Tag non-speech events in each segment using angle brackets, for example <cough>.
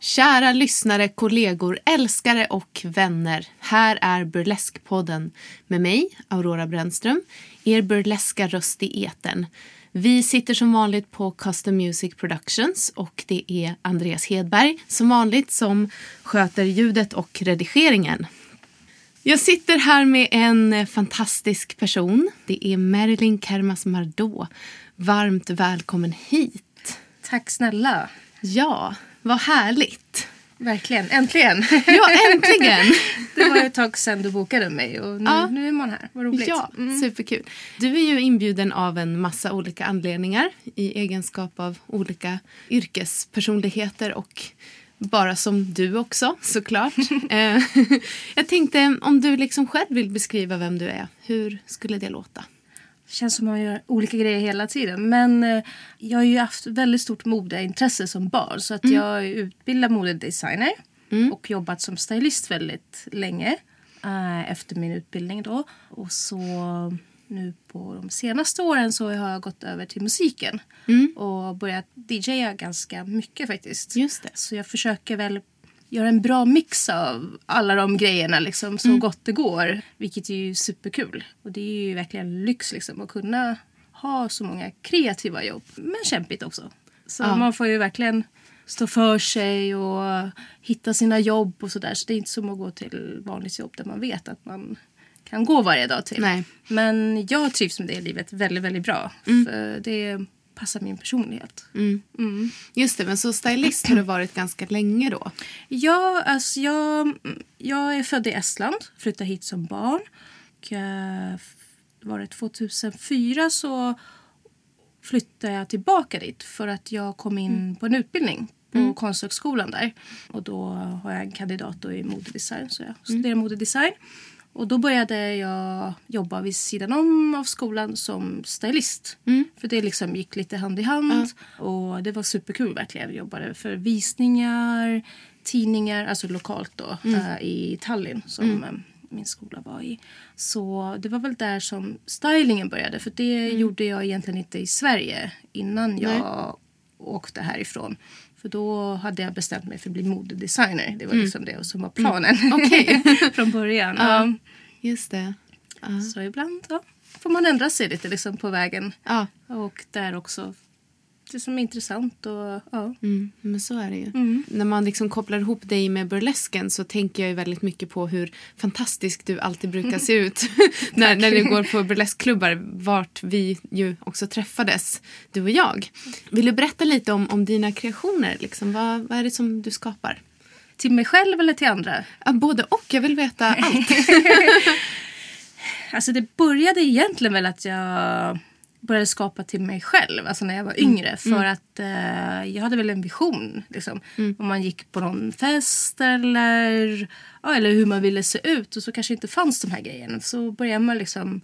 Kära lyssnare, kollegor, älskare och vänner. Här är Burleskpodden med mig, Aurora Brännström, er burleska röst i eten. Vi sitter som vanligt på Custom Music Productions och det är Andreas Hedberg som vanligt som sköter ljudet och redigeringen. Jag sitter här med en fantastisk person. Det är Marilyn Kermas Mardot. Varmt välkommen hit. Tack snälla. Ja, vad härligt. Verkligen, äntligen. Ja, äntligen. <laughs> det var ett tag sedan du bokade mig och nu, ja. nu är man här. Vad roligt. Ja, mm. superkul. Du är ju inbjuden av en massa olika anledningar i egenskap av olika yrkespersonligheter och bara som du också, såklart. <laughs> Eh, <laughs> jag tänkte om du liksom själv vill beskriva vem du är, hur skulle det låta? Det känns som att man gör olika grejer hela tiden. Men eh, jag har ju haft väldigt stort modeintresse som barn. Så att mm. jag är utbildad modedesigner mm. och jobbat som stylist väldigt länge äh, efter min utbildning. då. Och så nu på de senaste åren så har jag gått över till musiken mm. och börjat DJa ganska mycket faktiskt. Just det. Så jag försöker väl göra en bra mix av alla de grejerna liksom, så mm. gott det går. Vilket är ju superkul. Och det är ju verkligen lyx liksom, att kunna ha så många kreativa jobb. Men kämpigt också. Så ja. man får ju verkligen stå för sig och hitta sina jobb och sådär. Så det är inte som att gå till vanligt jobb där man vet att man kan gå varje dag till. Nej. Men jag trivs med det livet väldigt, väldigt bra. Mm. För det passar min personlighet. Mm. Mm. Just det, men så stylist har du varit ganska länge då? Ja, alltså jag, jag är född i Estland, flyttade hit som barn. Och, var det 2004 så flyttade jag tillbaka dit för att jag kom in mm. på en utbildning på mm. Konsthögskolan där. Och då har jag en kandidat i modedesign så jag studerar mm. modedesign. Och då började jag jobba vid sidan om av skolan som stylist. Mm. För det liksom gick lite hand i hand. Mm. Och det var superkul verkligen. Jag jobbade för visningar, tidningar, alltså lokalt då mm. äh, i Tallinn som äh, min skola var i. Så det var väl där som stylingen började. För det mm. gjorde jag egentligen inte i Sverige innan jag Nej. åkte härifrån. För då hade jag bestämt mig för att bli modedesigner. Det var mm. liksom det som var planen mm. okay. <laughs> från början. Ja, just det. Uh. Så ibland ja, får man ändra sig lite liksom på vägen. Ja. Och där också det som är intressant. Och, ja. Mm, men så är det ju. Mm. När man liksom kopplar ihop dig med burlesken så tänker jag väldigt mycket på hur fantastisk du alltid brukar se ut <laughs> <laughs> när, när du går på burleskklubbar vart vi ju också träffades, du och jag. Vill du berätta lite om, om dina kreationer? Liksom? Vad, vad är det som du skapar? Till mig själv eller till andra? Ja, både och. Jag vill veta allt. <laughs> alltså det började egentligen väl att jag började skapa till mig själv, alltså när jag var mm. yngre. Mm. För att eh, jag hade väl en vision. Liksom. Mm. Om man gick på någon fest eller, ja, eller hur man ville se ut och så kanske inte fanns de här grejerna. Så började man liksom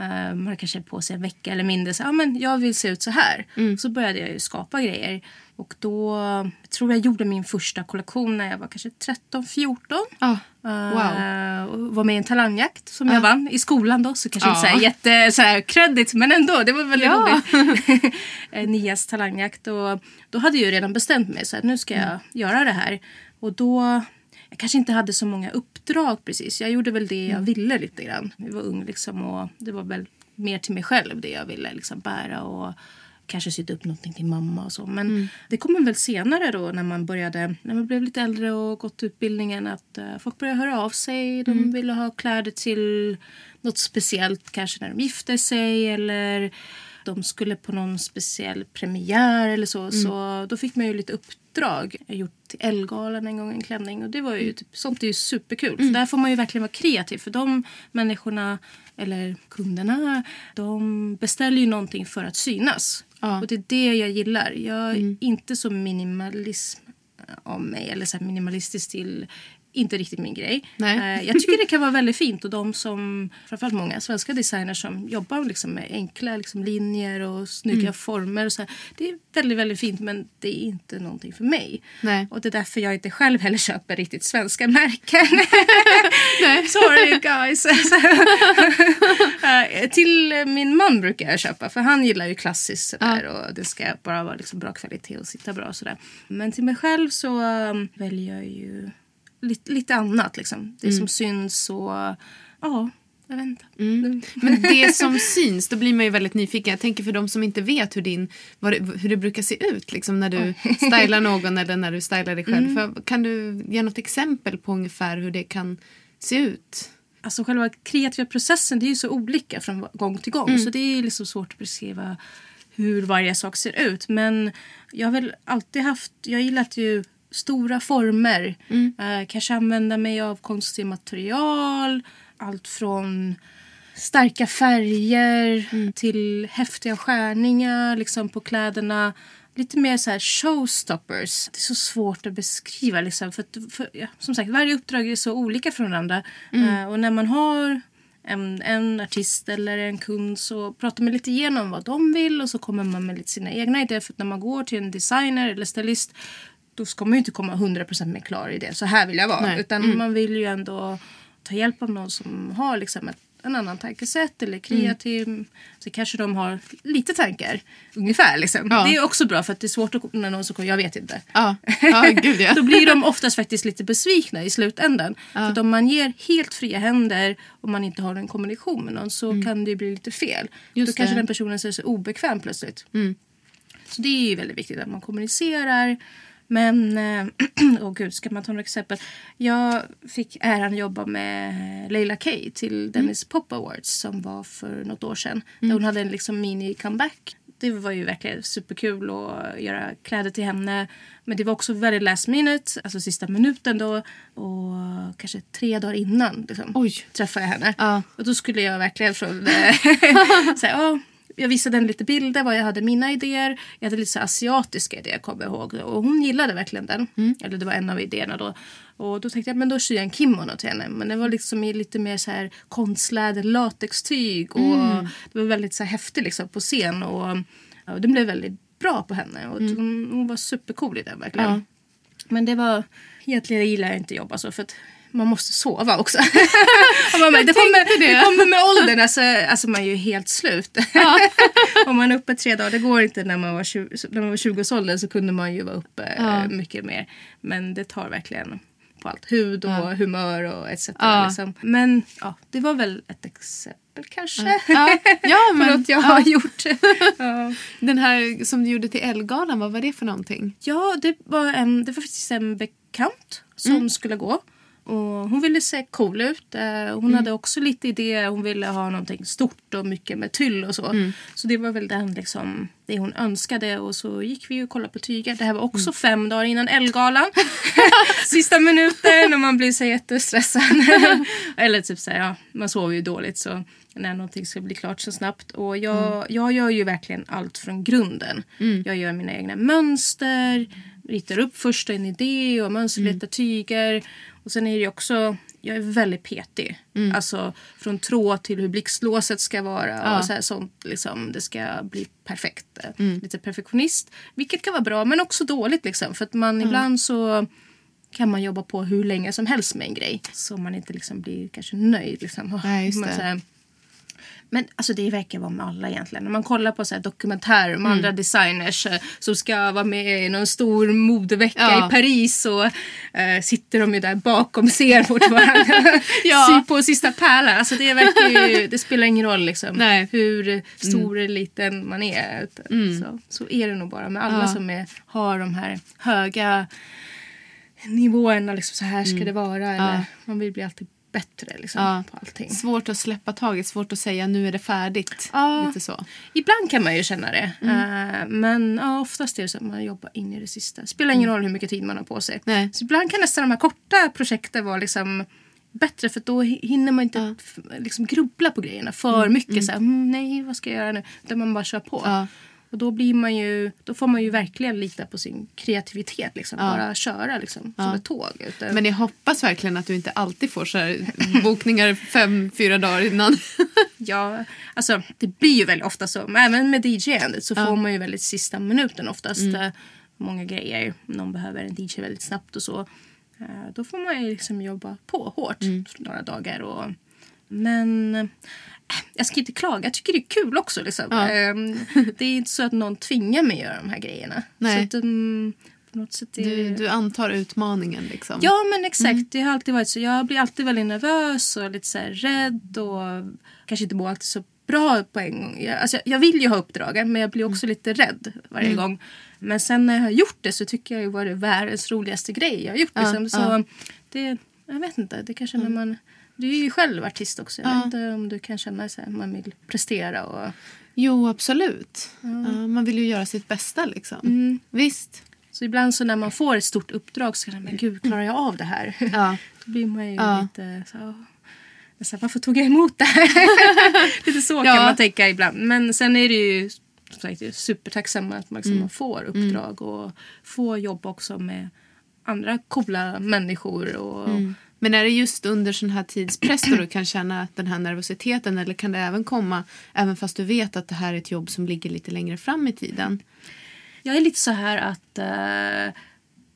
Uh, man kanske på sig en vecka eller mindre. Så, ah, men jag vill se ut så här. Mm. Så började jag ju skapa grejer. Och då jag tror jag gjorde min första kollektion när jag var kanske 13-14. Ah, wow. Uh, var med i en talangjakt som jag vann i skolan då. Så kanske inte så här jätte så här, credit men ändå. Det var väldigt roligt. <laughs> <laughs> Nias talangjakt. Och då hade jag ju redan bestämt mig så att nu ska jag mm. göra det här. Och då jag kanske inte hade så många uppdrag precis. Jag gjorde väl det jag ville lite grann. Jag var ung liksom och det var väl mer till mig själv det jag ville liksom bära och kanske sytt upp någonting till mamma och så. Men det kommer väl senare då när man började, när man blev lite äldre och gått utbildningen att eh, folk började höra av sig. De ville ha kläder till något speciellt, kanske när de gifte sig eller de skulle på någon speciell premiär eller så. Så då fick man ju lite uppdrag. Jag har gjort till Ellegalan en gång en klänning och det var ju typ, sånt är ju superkul. För där får man ju verkligen vara kreativ för de människorna eller kunderna de beställer ju någonting för att synas. Ja. Och det är det jag gillar. Jag är inte så minimalism av mig eller så minimalistisk till inte riktigt min grej. Nej. Eh, Jag tycker det kan vara väldigt fint och de som, framförallt många svenska designers som jobbar liksom med enkla liksom linjer och snygga Mm. former. Och så här. Det är väldigt, väldigt fint men det är inte någonting för mig. Nej. Och det är därför jag inte själv heller köper riktigt svenska märken. <laughs> Sorry guys. <laughs> Eh, Till min man brukar jag köpa för han gillar ju klassiskt sådär och det ska bara vara liksom bra kvalitet och sitta bra och sådär. Men till mig själv så um, väljer jag ju lite, lite annat liksom. Det som syns och ja, jag vet inte. Men det <laughs> som syns, då blir man ju väldigt nyfiken. Jag tänker för de som inte vet hur, din, det, hur det brukar se ut liksom när du <laughs> stylar någon eller när du stylar dig själv. För, kan du ge något exempel på ungefär hur det kan se ut? Alltså själva kreativa processen det är ju så olika från gång till gång. Så det är liksom svårt att beskriva hur varje sak ser ut. Men jag har väl alltid haft, jag gillat ju stora former. Eh, kanske använda mig av konstiga material. Allt från starka färger till häftiga skärningar liksom på kläderna. Lite mer så här showstoppers. Det är så svårt att beskriva. Liksom, för, att- för, ja, som sagt, varje uppdrag är så olika från varandra. Eh, och när man har en, en artist eller en kund så pratar man lite igenom vad de vill och så kommer man med lite sina egna idéer. För när man går till en designer eller stylist då ska man ju inte komma 100% med klar idé. Så här vill jag vara. Nej. Utan man vill ju ändå ta hjälp av någon som har liksom ett, en annan tankesätt eller kreativ. Så kanske de har lite tankar ungefär. Liksom. Ja. Det är också bra för att det är svårt att, när någon som kommer, jag vet inte. Ja, ja gud ja. <laughs> Då blir de oftast faktiskt lite besvikna i slutändan. För att om man ger helt fria händer och man inte har en kommunikation med någon så kan det bli lite fel. Just Då kanske det. den personen känner sig obekväm plötsligt. Så det är ju väldigt viktigt att man kommunicerar. Men, eh, <clears throat> åh gud, ska man ta några exempel? Jag fick äran att jobba med Leila K till Dennis Pop Awards som var för något år sedan. Där hon hade en liksom mini-comeback. Det var ju verkligen superkul att göra kläder till henne. Men det var också väldigt last minute, alltså sista minuten då. Och kanske tre dagar innan liksom, Oj. träffade jag henne. Ja. Och då skulle jag verkligen från... eh, <laughs> så här, ja, jag visade henne lite bilder, vad jag hade mina idéer. Jag hade lite så asiatiska idéer, kommer jag ihåg. Och hon gillade verkligen den. Eller det var en av idéerna då. Och då tänkte jag, men då syr jag en kimono till henne. Men det var liksom i lite mer så här konstläder, latextyg. Och det var väldigt så här häftigt liksom på scen. Och, och den blev väldigt bra på henne. Och hon, hon var supercool i den verkligen. Ja. Men det var... Egentligen gillar jag inte att jobba så för att man måste sova också. <laughs> Man det, kommer, det. det kommer med åldern. Alltså, alltså man är ju helt slut. <laughs> Om man är uppe tre dagar. Det går inte när man var 20, när man var 20-årsåldern så kunde man ju vara uppe Ja. eh, mycket mer. Men det tar verkligen på allt. Hud och humör och etc. Ja. Liksom. Men ja, det var väl ett exempel kanske. Ja, ja <laughs> men något jag ja, har gjort. ja. den här som du gjorde till Ellegalan, vad var det för någonting? Ja, det var, en, det var faktiskt en bekant som skulle gå. Och hon ville se cool ut. Eh, Hon hade också lite idéer. Hon ville ha någonting stort och mycket med tyll och så. Så det var väl den, liksom, det hon önskade. Och så gick vi och kollade på tyger. Det här var också fem dagar innan Ellegalan. <laughs> Sista minuten och man blir så jättestressad. <laughs> Eller typ så här, ja, man sover ju dåligt så när någonting ska bli klart så snabbt. Och jag, jag gör ju verkligen allt från grunden. Jag gör mina egna mönster, ritar upp första en idé och mönsterletar tyger. Och sen är det också, jag är väldigt petig. Alltså från tråd till hur blixtlåset ska vara och så här, sånt. Liksom, det ska bli perfekt. Lite perfektionist. Vilket kan vara bra men också dåligt liksom. För att man ibland så kan man jobba på hur länge som helst med en grej. Så man inte liksom blir kanske nöjd. Liksom. Nej, just Man det. så här, Men alltså det verkar vara med alla egentligen. När man kollar på så här dokumentärer om andra designers eh, som ska vara med i någon stor modevecka Ja. i Paris så eh, sitter de ju där bakom scen mot varandra. <laughs> Ja. Sy på sista pärlan. Alltså det, verkar ju, det spelar ingen roll liksom Nej. hur stor eller liten man är. Utan Så, så är det nog bara med alla Ja. som är, har de här höga nivåerna. Liksom, så här ska det vara. Eller man vill bli alltid bättre liksom, Ja. på allting. Svårt att släppa taget, svårt att säga nu är det färdigt. Ja. Lite så. Ibland kan man ju känna det. Mm. Eh, men ja, oftast är det så att man jobbar in i det sista. spelar ingen roll hur mycket tid man har på sig. Mm. Nej. Så ibland kan nästan de här korta projekten vara liksom bättre för då hi- hinner man inte Ja. liksom grubbla på grejerna för mycket. Så här, mm, nej, vad ska jag göra nu? Utan man bara kör på. Ja. Och då, blir man ju, då får man ju verkligen lita på sin kreativitet. Liksom. Ja. Bara köra liksom, som ett tåg. Utan, Men jag hoppas verkligen att du inte alltid får så här bokningar fem, fyra dagar innan. <laughs> Ja, alltså det blir ju väldigt ofta så. Men även med DJ-andet så Ja. får man ju väldigt sista minuten oftast. eh, Många grejer. Någon behöver en DJ väldigt snabbt och så. Eh, Då får man ju liksom jobba på hårt några dagar. Och, men jag ska inte klaga. Jag tycker det är kul också. Liksom. Ja. Eh, Det är inte så att någon tvingar mig att göra de här grejerna. Nej. Så att, mm, på något sätt är Du, du antar utmaningen liksom. Ja men exakt. Det har alltid varit så. Jag blir alltid väldigt nervös och lite så rädd och kanske inte mår alltid så bra på en gång. Jag, alltså, jag vill ju ha uppdragen men jag blir också lite rädd varje gång. Men sen när jag har gjort det så tycker jag ju var det världens roligaste grej jag har gjort. Ja, Liksom. Så ja. det, jag vet inte, det kanske när man... Du är ju själv artist också. Jag Ja. vet inte om du kan känna så här, man vill prestera och... Jo, absolut. Ja, man vill ju göra sitt bästa liksom. Visst. Så ibland så när man får ett stort uppdrag så kan man, men gud klarar jag av det här? Ja. <laughs> Då blir man ju Ja. lite så, här, varför tog jag emot det här? <laughs> lite så kan man tänka ibland. Men sen är det ju som sagt, jag är supertacksam att man, liksom, Mm. får uppdrag och får jobba också med andra coola människor. Och, Mm. Men är det just under sån här tidspress då du kan känna den här nervositeten eller kan det även komma även fast du vet att det här är ett jobb som ligger lite längre fram i tiden? Jag är lite så här att eh,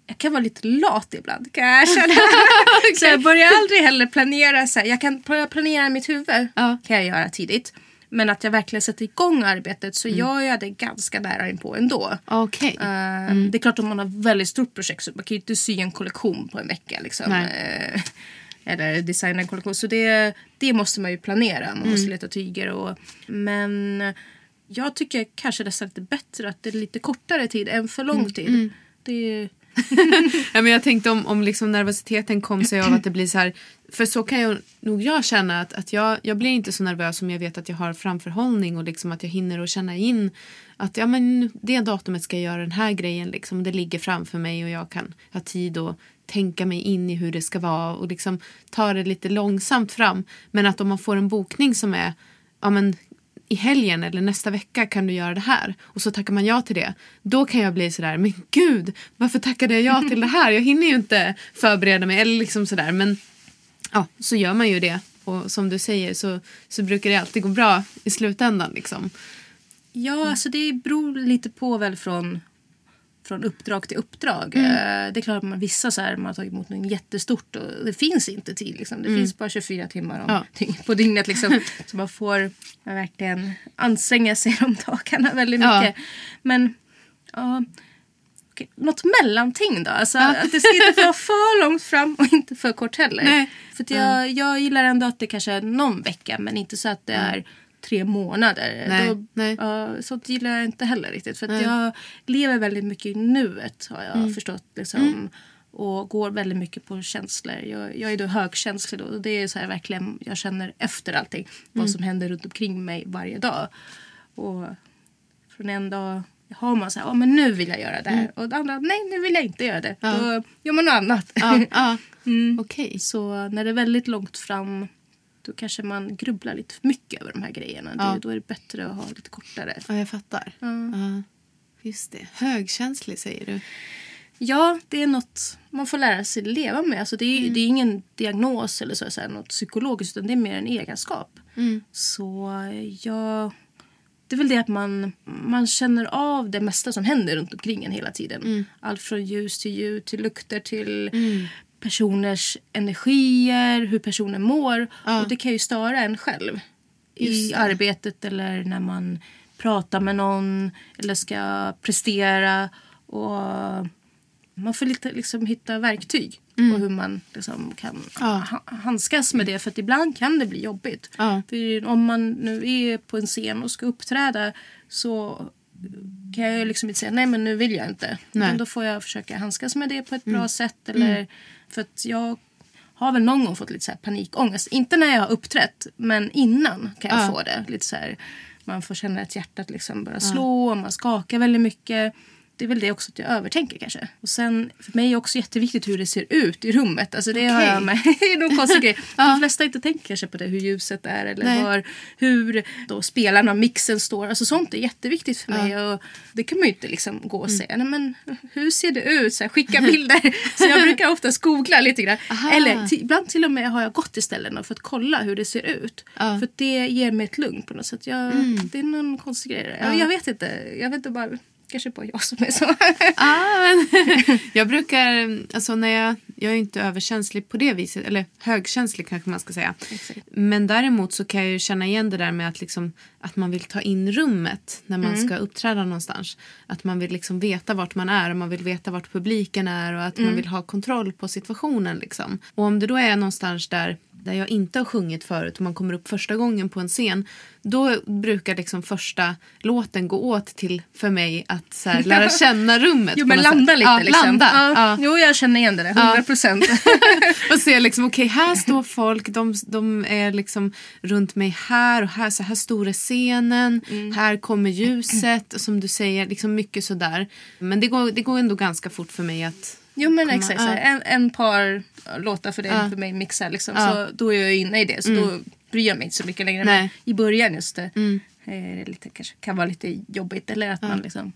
jag kan vara lite lat ibland. Kan jag känna. <laughs> Så jag börjar aldrig heller planera. Så här, jag kan planera mitt huvud. Ja. kan jag göra tidigt. Men att jag verkligen sätter igång arbetet så gör jag det ganska nära inpå ändå. Okej. Eh, Det är klart om man har väldigt stort projekt så man kan ju inte sy en kollektion på en vecka. Liksom. Eh, Eller designa en kollektion. Så det, det måste man ju planera. Man Mm. måste leta tyger. Och, men jag tycker kanske nästan lite bättre att det är lite kortare tid än för Mm, lång tid. Det är, <laughs> Ja, men jag tänkte om, om liksom nervositeten kom sig av att det blir så här. För så kan jag nog jag känna att, att jag, jag blir inte så nervös om jag vet att jag har framförhållning och liksom att jag hinner att känna in att ja, men det datumet ska jag göra den här grejen. Liksom. Det ligger framför mig och jag kan ha tid att tänka mig in i hur det ska vara och liksom ta det lite långsamt fram. Men att om man får en bokning som är ja, men, i helgen eller nästa vecka kan du göra det här. Och så tackar man ja till det. Då kan jag bli sådär, men gud, varför tackade jag ja till det här? Jag hinner ju inte förbereda mig. Eller liksom sådär. Men ja, så gör man ju det. Och som du säger så, så brukar det alltid gå bra i slutändan. Liksom. ja, alltså det beror lite på väl från, från uppdrag till uppdrag. Mm. Eh, Det är klart att man, vissa så här, man har tagit emot något jättestort och det finns inte tid. Liksom. Det finns bara 24 timmar om, Mm. Ja. på dygnet. Liksom. <laughs> så man får verkligen anstränga sig <laughs> de dagarna väldigt Ja. mycket. Men ja, okej, något mellanting då? Alltså, Att det ska inte vara för långt fram och inte för kort heller. Nej. För jag, jag gillar ändå att det kanske är någon vecka men inte så att det är tre månader. Nej, Då, nej. ja, sånt gillar jag inte heller riktigt. För jag lever väldigt mycket i nuet har jag Mm. förstått. Liksom, Och går väldigt mycket på känslor. Jag, jag är då högkänslig då. Och det är så här verkligen, jag känner efter allting. Mm. Vad som händer runt omkring mig varje dag. Och från en dag har man så här, "Ja, men nu vill jag göra det här. Och den andra, nej nu vill jag inte göra det. Mm. Ja. Då gör man något annat. Ja, ja. <laughs> Mm. Okej. Så när det är väldigt långt fram då kanske man grubblar lite för mycket över de här grejerna. Ja. Det, då är det bättre att ha lite kortare. Ja, jag fattar. Ja. Just det. Högkänslig säger du. Ja, det är något man får lära sig leva med. Alltså det, är, det är ingen diagnos eller så, så här, något psykologiskt utan det är mer en egenskap. Mm. Så ja, det är väl det att man, man känner av det mesta som händer runt omkring en hela tiden. Mm. Allt från ljus till ljud till lukter till personers energier, hur personen mår. Ja. Och det kan ju störa en själv. i arbetet eller när man pratar med någon eller ska prestera. Och man får lite liksom hitta verktyg på hur man liksom kan Mm. Ja. ha- handskas med det. För att ibland kan det bli jobbigt. Ja. För om man nu är på en scen och ska uppträda så kan jag ju liksom inte säga nej men nu vill jag inte. Nej. Mm. Utan då får jag försöka handskas med det på ett bra sätt. Eller, För att jag har väl någon gång fått lite så här panikångest. Inte när jag har uppträtt men innan kan jag Ja. få det. Lite så här, man får känna att hjärtat liksom börjar slå och man skakar väldigt mycket. Det är väl det också att jag övertänker kanske. Och sen för mig är också jätteviktigt hur det ser ut i rummet. Alltså det har Okej. jag med. <laughs> det är någon konstig grej. <laughs> Ja. De flesta inte tänker kanske på det, hur ljuset är eller Nej. var, hur då spelarna, mixen står. Alltså sånt är jätteviktigt för mig. Och det kan man ju inte liksom gå Mm. och säga. Nej, men hur ser det ut? Så här, skicka bilder. <laughs> så jag brukar ofta googla lite grann. Aha. Eller ibland till och med har jag gått till ställen och fått kolla hur det ser ut. Ja. Mm. För att det ger mig ett lugn på något sätt. Jag, Det är någon konstig grej. där. Jag, jag vet inte. Jag vet inte bara. Kanske bara jag som är så. <laughs> Ah, men, <laughs> jag brukar, alltså när jag, jag är inte överkänslig på det viset, eller högkänslig kanske man ska säga. Exakt. Men däremot så kan jag ju känna igen det där med att, liksom, att man vill ta in rummet när man ska uppträda någonstans. Att man vill liksom veta vart man är och man vill veta vart publiken är och att man vill ha kontroll på situationen. Liksom. Och om det då är någonstans där, där jag inte har sjungit förut och man kommer upp första gången på en scen då brukar liksom första låten gå åt till för mig att så här, lära <laughs> känna rummet. Jo men landa sätt. lite ja, liksom. Landa. Ja. Ja. Jo jag känner igen det där. 100 procent. <laughs> Och se liksom, okej här står folk, de, de är liksom runt mig här och här, så här stor är scenen, Mm. här kommer ljuset och som du säger, liksom mycket sådär. Men det går, det går ändå ganska fort för mig att Jo men komma- exakt. ja. En, en par låtar för dig Ja. för mig mixar liksom. Ja. Så då är jag inne i det. Så då bryr jag mig inte så mycket längre. Nej. Men i början just det. Mm. är det lite, kanske kan vara lite jobbigt. Eller att man liksom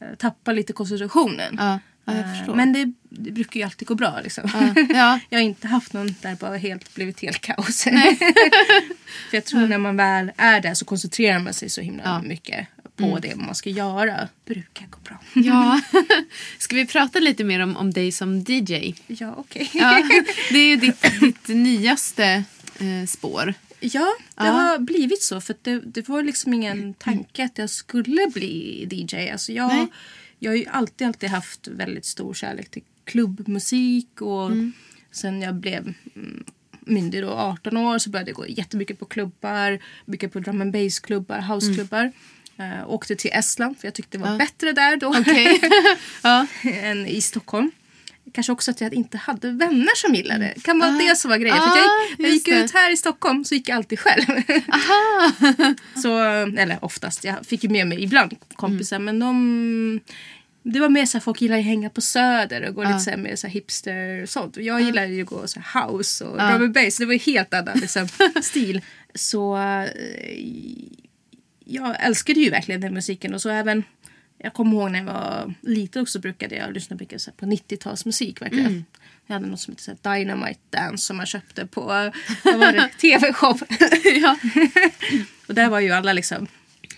eh, tappar lite koncentrationen. Eh. Men det, det brukar ju alltid gå bra. Liksom. Ja, ja. <laughs> jag har inte haft någon där bara helt blivit helt kaos. <laughs> För jag tror när man väl är där så koncentrerar man sig så himla. Mm. mycket på det man ska göra. Brukar gå bra. ja. <laughs> Ska vi prata lite mer om, om dig som DJ? ja, okej. Ja, det är ju ditt, ditt nyaste eh, spår. Ja, det Ja. har blivit så. För det, det var liksom ingen tanke att jag skulle bli DJ. Alltså jag, Nej. jag har ju alltid, alltid haft väldigt stor kärlek till klubbmusik. Och Mm. Sen jag blev mm, myndig då, 18 år så började jag gå jättemycket på klubbar. Mycket på drum and bass-klubbar, houseklubbar. Uh, åkte till Estland för jag tyckte det var Mm. Ja. bättre där då <laughs> <laughs> ja. än i Stockholm. Kanske också att jag inte hade vänner som gillade det. Kan vara Ah. det som var grejen. För att jag, Ah, gick- jag just gick ut här i Stockholm så gick jag alltid själv. Aha. <laughs> så, eller oftast. Jag fick ju med mig ibland kompisar. Men de... Det var mer så här, folk gillar att hänga på Söder och gå lite så här, mer så här hipster och sånt. Jag gillar ju att gå så här house och drum and bass. Det var ju helt annan liksom, stil. Så eh, jag älskade ju verkligen den musiken. Och så även, jag kommer ihåg när jag var liten också brukade jag lyssna mycket på 90-talsmusik. verkligen. Jag hade något som hette så Dynamite Dance som man köpte på vad var det? <laughs> TV-shop. ja. <laughs> och där var ju alla liksom,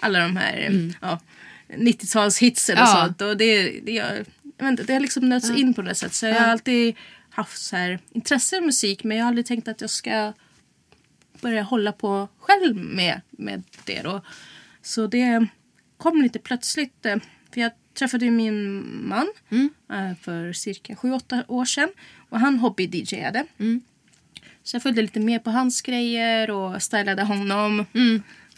alla de här ja, 90-talshitsen och Mm. Ja. sånt. Och det, det, jag, jag inte, det har liksom nötts in på det sättet. Så jag har alltid haft så här, intresse för musik men jag har aldrig tänkt att jag ska börja hålla på själv med, med det då. Så det kom lite plötsligt. eh, För jag träffade min man eh, för cirka 7-8 år sedan. Och han hobby-DJade. Så jag följde lite mer på hans grejer och stylade honom.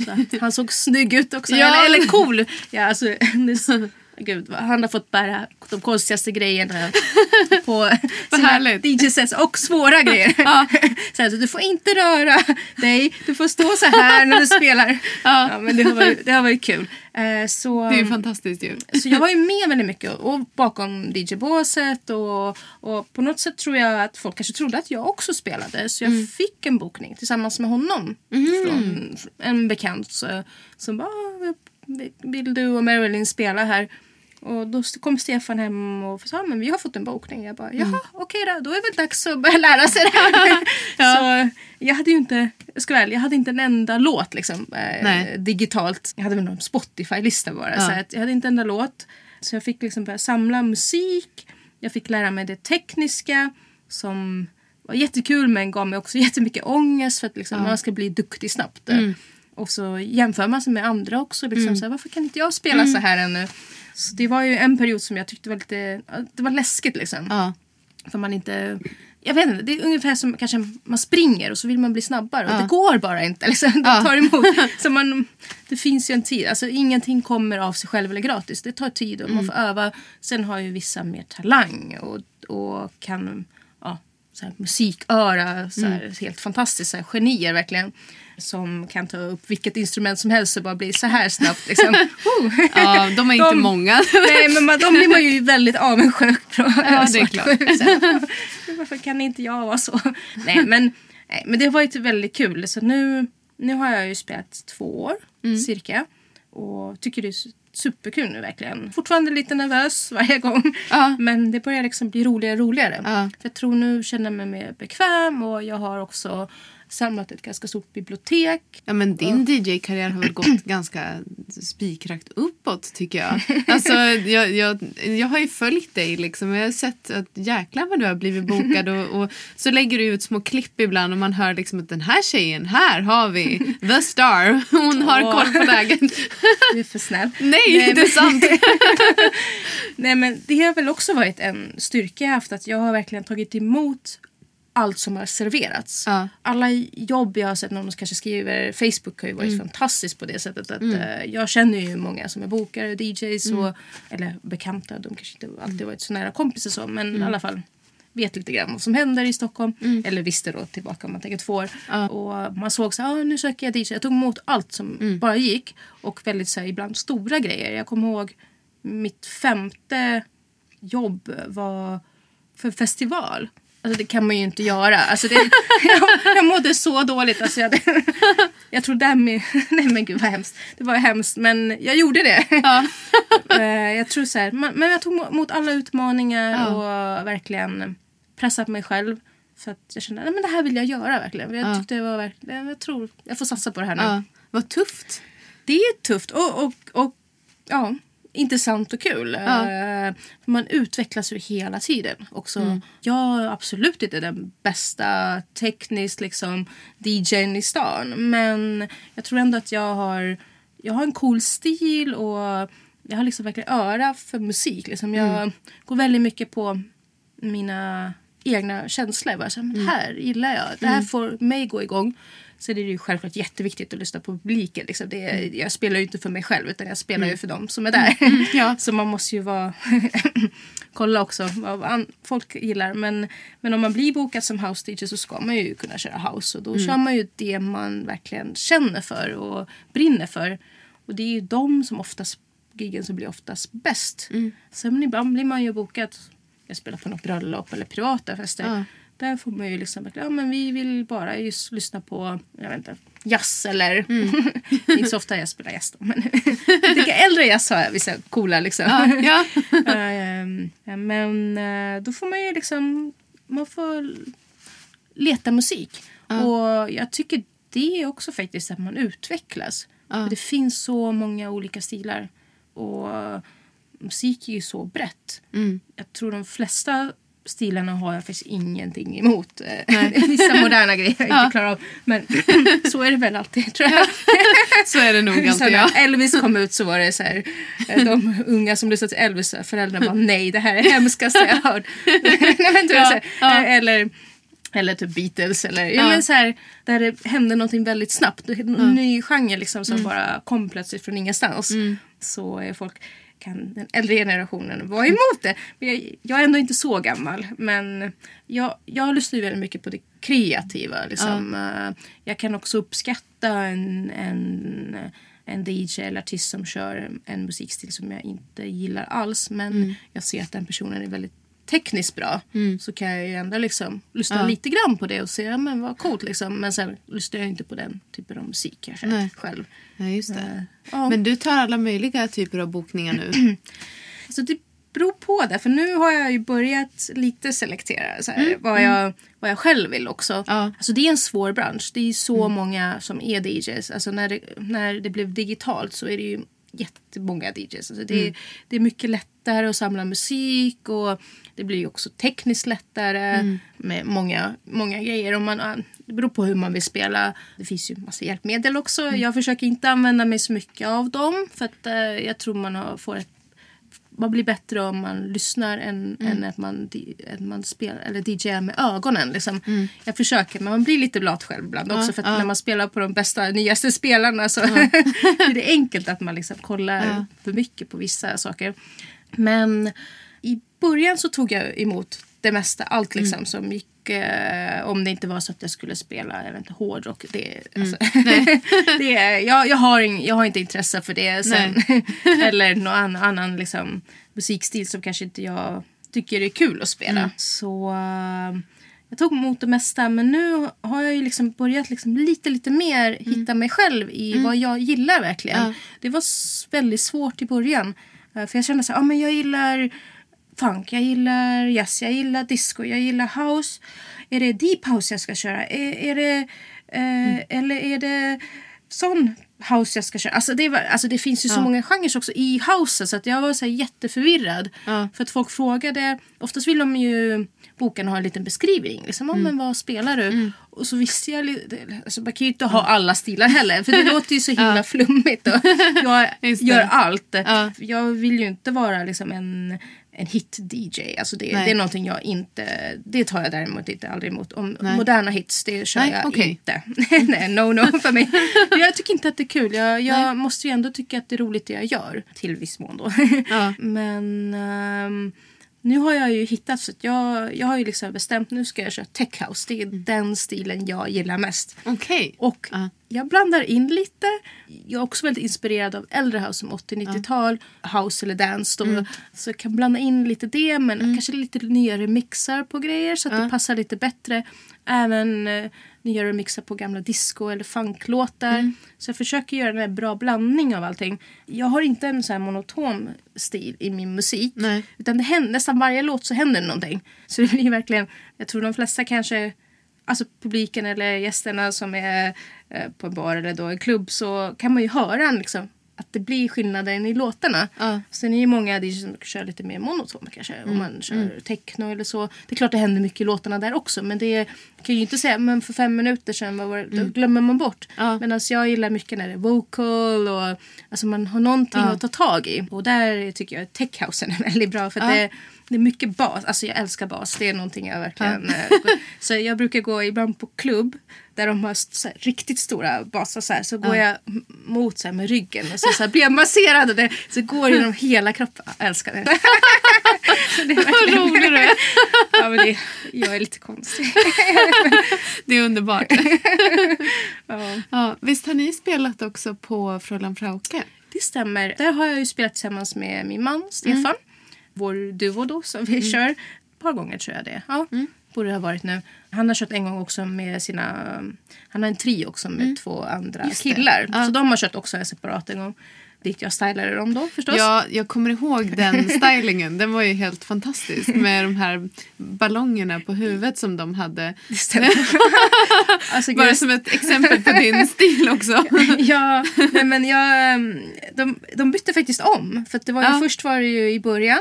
Så att han såg snygg ut också. Ja. Eller, eller cool. Ja, alltså, <laughs> så- Gud, han har fått bära de konstigaste grejerna <laughs> på sina. DJ-sets och svåra <laughs> grejer. så här, så du får inte röra dig, du får stå så här när du spelar. Ja. men det har varit, det har varit kul. Eh, så, Det är fantastiskt ju. så jag var ju med väldigt mycket och bakom DJ-båset och, och på något sätt tror jag att folk kanske trodde att jag också spelade. Så jag Mm. fick en bokning tillsammans med honom från en bekant så, som bara "Ah, vill du och Marilyn spela här? Och då kom Stefan hem och sa men vi har fått en bokning. Jag bara jaha Mm. okej då, då är det väl dags att börja lära sig det här. <laughs> <laughs> Så jag hade ju inte, jag ska väl, jag hade inte en enda låt liksom, eh, digitalt. Jag hade väl någon Spotify-lista bara. Ja. Så att jag hade inte en enda låt. Så jag fick liksom börja samla musik. Jag fick lära mig det tekniska som var jättekul men gav mig också <laughs> jättemycket ångest för att liksom, man ska bli duktig snabbt. Och så jämför man sig med andra också. Liksom, så här, varför kan inte jag spela så här ännu? Så det var ju en period som jag tyckte var lite det var läskigt. Liksom. Ja. För man inte... Jag vet inte, det är ungefär som kanske man springer och så vill man bli snabbare. Ja. Och det går bara inte. <laughs> Liksom. Det tar emot. <laughs> Så man, det finns ju en tid. Alltså, ingenting kommer av sig själv eller gratis. Det tar tid och man får öva. Sen har ju vissa mer talang och, och kan ja, så här, musiköra. Så här, Helt fantastiskt. Så här, genier verkligen. Som kan ta upp vilket instrument som helst och bara bli så här snabbt. Liksom. <laughs> Oh. ja, de är inte De- många. Nej, men man, de blir man ju väldigt avundsjuk på. Ja, det är klart. <laughs> Så här, Varför kan inte jag vara så? Nej, men, nej, men det har varit väldigt kul. Så nu, nu har jag ju spelat två år Mm. cirka. Och tycker det är su- superkul nu verkligen. Fortfarande lite nervös varje gång. Ja. Men det börjar liksom bli roligare och roligare. Ja. För jag tror nu känner jag mig mer bekväm och jag har också samlat ett ganska stort bibliotek. Ja, men din DJ-karriär har väl gått <clears throat> ganska spikrakt uppåt tycker jag. Alltså, jag, jag, jag har ju följt dig liksom och jag har sett att jäklar vad du har blivit bokad och, och så lägger du ut små klipp ibland och man hör liksom att den här tjejen, här har vi the star. Hon har Åh. koll på läget. <laughs> Du är för snäll. Nej, Nej, det är sant. <laughs> Nej men det har väl också varit en styrka jag haft att jag har verkligen tagit emot allt som har serverats. Ja. Alla jobb jag har sett, någon som kanske skriver, Facebook har ju varit Mm. fantastiskt på det sättet att eh, jag känner ju många som är bokare, DJs Mm. och, eller bekanta, de kanske inte alltid varit så nära kompisar så men i alla fall vet lite grann vad som händer i Stockholm. Eller visste då tillbaka om man tänker två år. Ja. Och man såg så här, ah, nu söker jag DJ. Jag tog emot allt som bara gick. Och väldigt så här, ibland stora grejer. Jag kommer ihåg mitt femte jobb var för festival. Alltså det kan man ju inte göra. Alltså det, <laughs> jag, jag mådde så dåligt. Alltså jag, <laughs> jag tror därmed... <laughs> Nej men gud vad hemskt. Det var hemskt men jag gjorde det. Ja. Eh, jag tror så här, men jag tog emot alla utmaningar Ja. och verkligen pressat mig själv. För att jag kände att det här vill jag göra verkligen. Jag Ja. tyckte det var verkligen, jag tror jag får satsa på det här nu. Ja, vad tufft. Det är tufft och, och, och ja, intressant och kul. Ja. Eh, man utvecklas ju hela tiden också. Mm. Jag är absolut inte den bästa tekniskt liksom DJn i stan. Men jag tror ändå att jag har, jag har en cool stil och jag har liksom verkligen öra för musik. Liksom. Jag Mm. går väldigt mycket på mina egna känslor. Bara så här, Mm. här gillar jag. Det här får mig gå igång. Så det är ju självklart jätteviktigt att lyssna på publiken. Liksom. Det är, Jag spelar ju inte för mig själv utan jag spelar ju för dem som är där. ja. <laughs> Så man måste ju vara <laughs> kolla också vad folk gillar. Men, men om man blir bokad som house DJ så ska man ju kunna köra house. Och då kör man ju det man verkligen känner för och brinner för. Och det är ju de som oftast, giggen som blir oftast bäst. Sen ibland blir man ju bokad, jag spelar på något bröllop eller privata fester. Ja. Där får man ju liksom, ja men vi vill bara just lyssna på, jag vet inte, jazz eller... <laughs> är inte så ofta jag spelar jazz då, men <laughs> jag tycker äldre jazz har jag vissa coola liksom. Ja, ja. <laughs> Ehm, men eh, då får man ju liksom, man får leta musik. Och jag tycker det är också faktiskt att man utvecklas. Ja. För Det finns så många olika stilar. Och musik är ju så brett. Mm. Jag tror de flesta stilarna har jag faktiskt ingenting emot. <laughs> Vissa moderna grejer jag Ja. inte klarar av. Men <laughs> så är det väl alltid tror jag. <laughs> Så är det nog alltid. Ja. Elvis kom ut så var det så här, eh, de unga som lyssnade till Elvis, föräldrarna bara nej det här är hemskaste jag hört. nej, men, Ja, så ja. eh, Eller, eller typ Beatles eller ja. Men så här, där det hände någonting väldigt snabbt. En ny genre liksom, som bara kom plötsligt från ingenstans. Så är folk kan den äldre generationen vara emot det. Men jag, jag är ändå inte så gammal. Men jag, jag lyssnar väldigt mycket på det kreativa. Liksom. Eh, Jag kan också uppskatta en, en, en DJ eller artist som kör en musikstil som jag inte gillar alls. Men jag ser att den personen är väldigt tekniskt bra. Så kan jag ju ändå liksom lyssna Ja. lite grann på det och säga men vad coolt liksom. Men sen lyssnar jag inte på den typen av musik kanske Nej. själv. ja, just det. Eh, ja. Men du tar alla möjliga typer av bokningar nu. <clears throat> Så det beror på det. För nu har jag ju börjat lite selektera så här, vad, jag, vad jag själv vill också. Ja. Alltså det är en svår bransch. Det är så många som är DJs. Alltså när det, när det blev digitalt så är det ju jättemånga DJs. Alltså det, är, det är mycket lättare att samla musik och det blir ju också tekniskt lättare med många, många grejer. Och man, Det beror på hur man vill spela. Det finns ju massa hjälpmedel också. Jag försöker inte använda mig så mycket av dem. För att eh, jag tror man har, får ett man blir bättre om man lyssnar än, Mm. än att man, att man spelar, eller DJar med ögonen. Liksom. Jag försöker, men man blir lite lat själv ibland också. För att när man spelar på de bästa, nyaste spelarna så <laughs> är det enkelt att man liksom kollar för mycket på vissa saker. Men början så tog jag emot det mesta, allt liksom som gick eh, om det inte var så att jag skulle spela jag vet inte, hårdrock. Det, alltså, <laughs> <laughs> det, är- jag, jag, har ing, jag har inte intresse för det. Sen, <laughs> eller någon annan, annan liksom, musikstil som kanske inte jag tycker är kul att spela. Så eh, jag tog emot det mesta men nu har jag ju liksom börjat liksom lite lite mer hitta mig själv i vad jag gillar verkligen. Ja. Det var väldigt svårt i början. Eh, För jag kände så här, ah, men jag gillar funk, jag gillar jazz, jag gillar disco, jag gillar house. Är det deep house jag ska köra? Är, är det, eh, Eller är det sån house jag ska köra? Alltså det, var, alltså det finns ju så många genrer också i house så att jag var så jätteförvirrad. Ja. För att folk frågade, oftast vill de ju boken ha en liten beskrivning. Liksom, Mm. "Ja, men vad spelar du? Och så visste jag alltså man kan ju inte ha alla stilar heller för det <laughs> låter ju så himla flummigt. Och <laughs> jag gör allt. Ja. Jag vill ju inte vara liksom en, en hit-DJ. Alltså det, det är någonting jag inte... Det tar jag däremot inte aldrig emot. Om Nej. moderna hits, det kör Nej, jag okej. inte. <laughs> Nej, no no för mig. <laughs> Jag tycker inte att det är kul. Jag, jag måste ju ändå tycka att det är roligt det jag gör. Till viss mån då. Ja. <laughs> Men ehm, nu har jag ju hittat så att jag, jag har ju liksom bestämt nu ska jag köra tech house. Det är den stilen jag gillar mest. Okej. Och Ja. jag blandar in lite. Jag är också väldigt inspirerad av äldre house som 80-90-tal. House eller dance. Då. Så jag kan blanda in lite det men kanske lite nya remixar på grejer så att det passar lite bättre. Även eh, nya remixar på gamla disco eller funklåtar. Så jag försöker göra en bra blandning av allting. Jag har inte en så här monoton stil i min musik. Nej. Utan det händer, nästan varje låt så händer någonting. <laughs> Så det blir verkligen, jag tror de flesta kanske alltså publiken eller gästerna som är eh, på en bar eller då en klubb så kan man ju höra liksom, att det blir skillnaden i låtarna. Ja. Sen är det många DJs som kör lite mer monotont kanske. Om man kör techno eller så. Det är klart det händer mycket i låtarna där också. Men det kan ju inte säga men för fem minuter sedan var det? Då glömmer man bort. Ja. Medan jag gillar mycket när det är vocal och alltså man har någonting Ja. att ta tag i. Och där tycker jag techhousen är <laughs> väldigt bra. För att det, det är mycket bas. Alltså jag älskar bas. Det är någonting jag verkligen... eh, så jag brukar gå ibland på klubb där de har så här, riktigt stora basar så här. Så går jag mot så här, med ryggen och så, så här, blir jag masserad och det så går det genom hela kroppen. Jag älskar det. <laughs> Det Vad rolig du är. <laughs> ja, men det, jag är lite konstig. <laughs> Det är underbart. Ja. Ja, visst har ni spelat också på Fräulein Frauke? Det stämmer. Där har jag ju spelat tillsammans med min man Stefan. Vår duo då som vi kör. Ett par gånger tror jag det. Ja, borde det ha varit nu. Han har kört en gång också med sina... Han har en trio också med två andra Just killar. Ja. Så de har kört också separat en gång. Dit jag stylade dem då förstås. Ja, jag kommer ihåg den <laughs> stylingen. Den var ju helt fantastisk med de här ballongerna på huvudet som de hade. <laughs> Alltså, Bara gud, som ett exempel på din <laughs> stil också. ja, nej, men jag, ehm, de, de bytte faktiskt om. För det var ju, Ja. Först var det ju i början.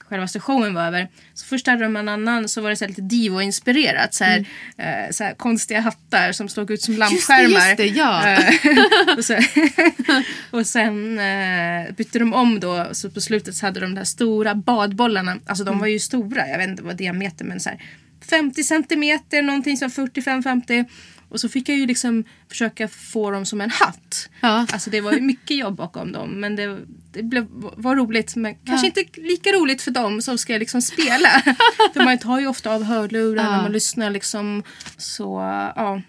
själva showen var över. Så först hade de en annan, så var det så lite Divo-inspirerat. Så här, eh, så här konstiga hattar som såg ut som lampskärmar. just det, ja. <laughs> Eh, och, så, <laughs> och sen eh, bytte de om då. Så på slutet så hade de de här stora badbollarna. Alltså de var ju stora, jag vet inte vad diameter men så här 50 centimeter, någonting som 45-50. Och så fick jag ju liksom försöka få dem som en hatt. Ja. Alltså det var ju mycket jobb bakom dem. Men det, det blev, var roligt. Men kanske inte lika roligt för dem som ska liksom spela. <laughs> för man tar ju ofta av hörlurar när man lyssnar liksom. Så ja.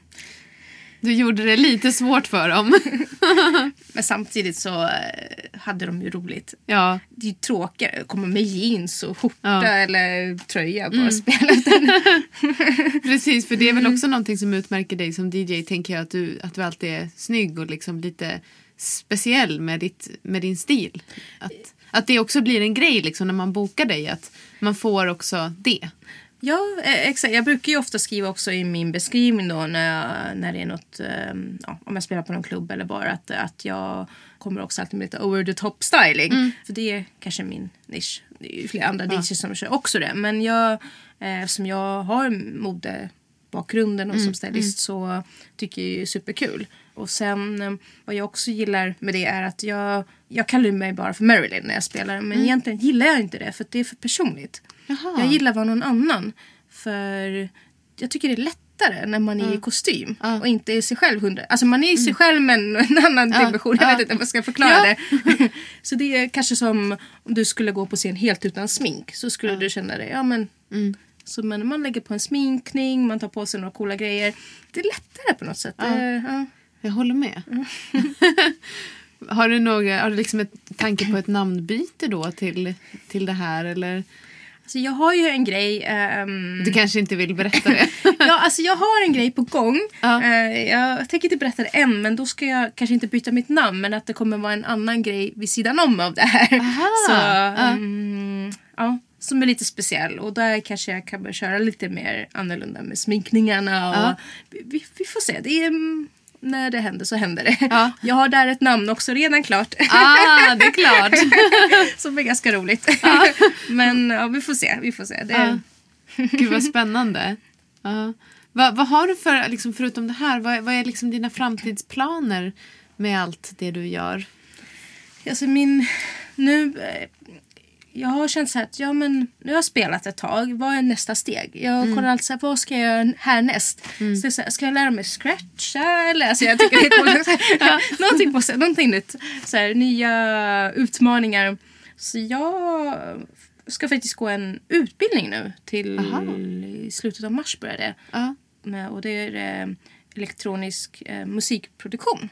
Du gjorde det lite svårt för dem. <laughs> Men samtidigt så eh, hade de ju roligt. ja. Det är ju tråkigare att komma med jeans och skjorta Ja. eller tröja bara spela den. Precis, för det är väl Mm. också någonting som utmärker dig som DJ, tänker jag, att du, att du alltid är snygg och liksom lite speciell med, ditt, med din stil. Att, att det också blir en grej liksom när man bokar dig, att man får också det. Ja, eh, exakt. Jag brukar ju ofta skriva också i min beskrivning då när, jag, när det är något, eh, ja, om jag spelar på någon klubb eller bara att, att jag kommer också alltid med lite over the top styling. För det är kanske min nisch. Det är ju flera andra DJs som kör också det. Men jag, eh, som jag har modebakgrunden och som stylist så tycker jag är superkul. Och sen eh, vad jag också gillar med det är att jag, jag kallar mig bara för Marilyn när jag spelar. Men egentligen gillar jag inte det för att det är för personligt. Jaha. Jag gillar att vara någon annan. För jag tycker det är lättare när man är i kostym och inte är sig själv hundra. Alltså man är sig själv men en <laughs> annan dimension. Jag Ja. vet inte om jag ska förklara Ja. det. <laughs> så det är kanske som om du skulle gå på scen helt utan smink. Så skulle du känna det. Ja men. Så men man lägger på en sminkning, man tar på sig några coola grejer. Det är lättare på något sätt. Det, ja. Jag håller med. Mm. <laughs> har du, några, har du liksom ett tanke på ett namnbyte då till, till det här? Eller? Alltså jag har ju en grej. ehm, Du kanske inte vill berätta det? <laughs> ja, alltså jag har en grej på gång. Ja. Eh, jag tänker inte berätta det än, men då ska jag kanske inte byta mitt namn. Men att det kommer vara en annan grej vid sidan om av det här. Aha. <laughs> Så, Ja. mm, ja, som är lite speciell. Och där kanske jag kan börja köra lite mer annorlunda med sminkningarna. Och vi, vi, får se. Det är, mm, när det händer så händer det. Ja. <laughs> Jag har där ett namn också redan klart. ah, det är klart. <laughs> som är ganska roligt. <laughs> men ja, vi får se. Vi får se. Det, Ja. Gud vad spännande. Ja. Vad, vad har du för, liksom, förutom det här, vad, vad är liksom dina framtidsplaner med allt det du gör? Alltså min... Nu... Jag har känt så här att ja, men, nu har jag spelat ett tag. Vad är nästa steg? Jag kollar alltid så här, vad ska jag göra härnäst? Så det är så här, ska jag lära mig scratcha? Eller, alltså, jag tycker det är coolt. <laughs> Så här, någonting, på, någonting nytt. Så här, nya utmaningar. Så jag ska faktiskt gå en utbildning nu. Till Aha. i slutet av mars börjar det. Ja. Och det är eh, elektronisk eh, musikproduktion.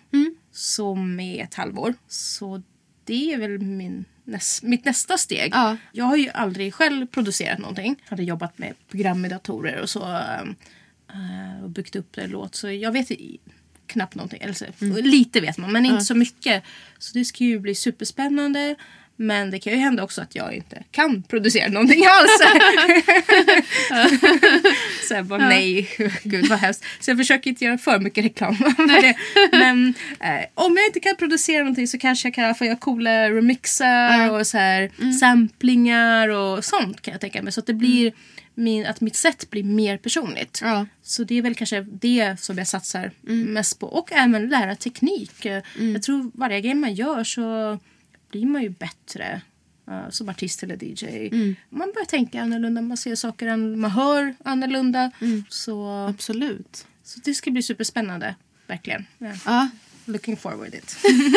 Som är ett halvår. Så det är väl min, näs, mitt nästa steg. Ja. Jag har ju aldrig själv producerat någonting. Hade jobbat med program med datorer och så. eh, och byggt upp en låt. Så jag vet knappt någonting. Eller så, Lite vet man men inte så mycket. Så det ska ju bli superspännande. Men det kan ju hända också att jag inte kan producera någonting alls. <laughs> <laughs> så jag bara nej, gud vad hemskt. Så jag försöker inte göra för mycket reklam. Men eh, om jag inte kan producera någonting så kanske jag kan i alla fall göra coola remixar och så här samplingar och sånt kan jag tänka mig. Så att det blir min, att mitt sätt blir mer personligt. Ja. Så det är väl kanske det som jag satsar mest på. Och även lära teknik. Eh, Jag tror varje grej man gör så blir man ju bättre eh, som artist eller DJ. Man börjar tänka annorlunda, man ser saker, an- man hör annorlunda. Så, Absolut. så det ska bli superspännande. Verkligen. Ja. Ja. Looking forward it.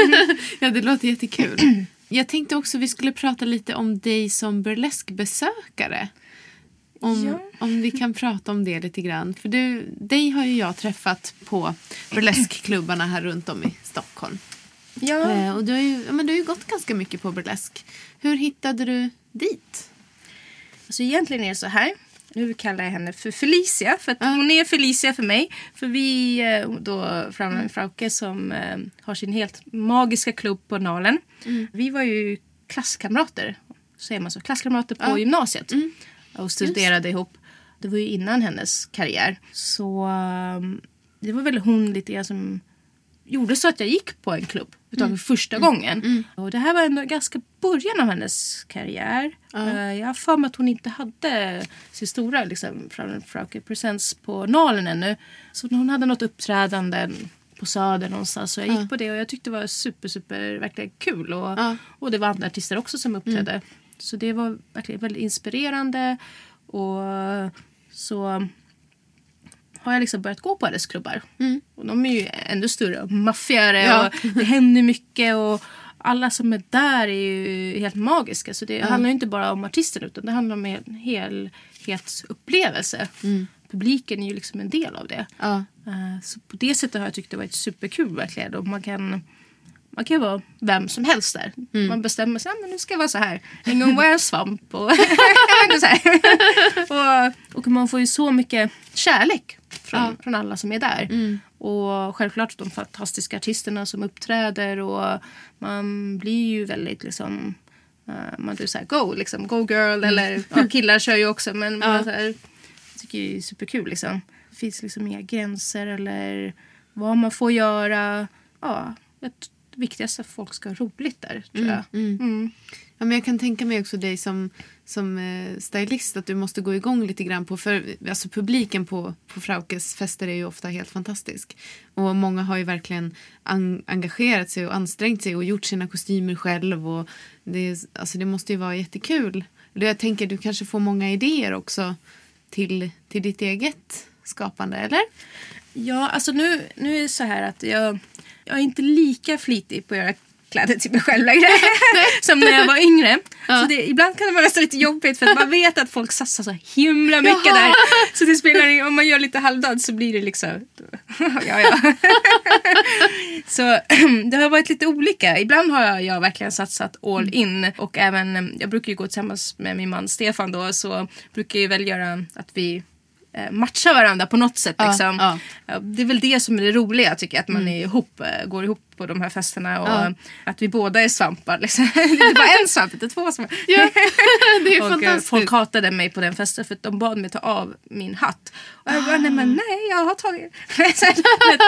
<laughs> ja, det låter jättekul. <clears throat> Jag tänkte också vi skulle prata lite om dig som burleskbesökare. Om, Ja. om vi kan prata om det lite grann. För du, dig har ju jag träffat på burleskklubbarna här runt om i Stockholm. Ja. Eh, och du har, ju, ja, men du har ju gått ganska mycket på burlesk. Hur hittade du dit? Alltså egentligen är det så här. nu kallar jag henne för Felicia. För att hon är Felicia för mig. För vi eh, då Främling Frauke som eh, har sin helt magiska klubb på Nalen. Vi var ju klasskamrater. Säger man så? Klasskamrater på gymnasiet. Och studerade ihop. Det var ju innan hennes karriär. Så um, det var väl hon lite grann som gjorde så att jag gick på en klubb mm. första gången. Och det här var ändå ganska början av hennes karriär. Uh, jag har för mig att hon inte hade sin stora liksom, Frauke Presents på Nalen ännu. Så hon hade något uppträdande på Söder någonstans. Så jag gick på det och jag tyckte det var super, super, verkligen kul. Och, och det var andra artister också som uppträdde. Så det var verkligen väldigt inspirerande. Och så har jag liksom börjat gå på hennes klubbar. Och de är ju ännu större och maffigare Ja. och det händer mycket. Och alla som är där är ju helt magiska. Så det handlar ju inte bara om artisten utan det handlar om en helhetsupplevelse. Publiken är ju liksom en del av det. Ja. Eh, Så på det sättet har jag tyckt det varit superkul verkligen. Och man kan, man kan vara vem som helst där. Man bestämmer sig, ja, men nu ska jag vara så här. En gång var jag en svamp. Och, <laughs> så här. och, och man får ju så mycket kärlek från, från alla som är där. Och självklart de fantastiska artisterna som uppträder. Och man blir ju väldigt liksom Uh, man blir såhär go, liksom, go girl. Eller ja, killar kör ju också. Men man, så här, jag tycker det är superkul. Liksom. Det finns liksom inga gränser eller vad man får göra. Ja, det viktigaste att folk ska ha roligt där, tror jag. Mm. Ja, men jag kan tänka mig också dig som, som eh, stylist att du måste gå igång lite grann på för alltså publiken på, på Fraukes fester är ju ofta helt fantastisk. Och många har ju verkligen en, engagerat sig och ansträngt sig och gjort sina kostymer själv och det, alltså det måste ju vara jättekul. Jag tänker du kanske får många idéer också till, till ditt eget skapande, eller? Ja, alltså nu, nu är det så här att jag, jag är inte lika flitig på att göra kläder till mig själv längre <laughs> som när jag var yngre. Så det, ibland kan det vara lite jobbigt för att man vet att folk satsar så himla mycket Jaha. där. Så det spelar ingen om man gör lite halvdant så blir det liksom... <laughs> ja, ja. <laughs> så <clears throat> det har varit lite olika. Ibland har jag, jag verkligen satsat all in och även, jag brukar ju gå tillsammans med min man Stefan då så brukar jag väl göra att vi eh, matchar varandra på något sätt. Liksom. det är väl det som är det roliga tycker jag. Att man är ihop, eh, går ihop på de här festerna och Ja. att vi båda är svampar. Liksom. <laughs> det är inte bara en svamp, det är två svampar. Ja, <laughs> det är och, eh, fantastiskt. folk hatade mig på den festen för att de bad mig ta av min hatt. Och jag bara, nej men nej, jag har tagit.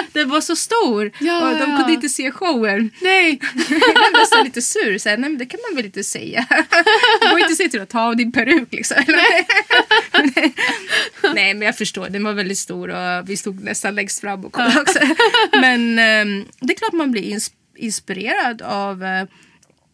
<laughs> Den var så stor Ja, och de ja. kunde inte se showen. Nej! Jag blev nästan lite sur. Så här, nej men det kan man väl inte säga. Du går inte säga till att ta av din peruk liksom. nej men jag förstår, den var väldigt stor och vi stod nästan längst fram och kollade också. Men ehm, det är klart man ins- inspirerad av eh,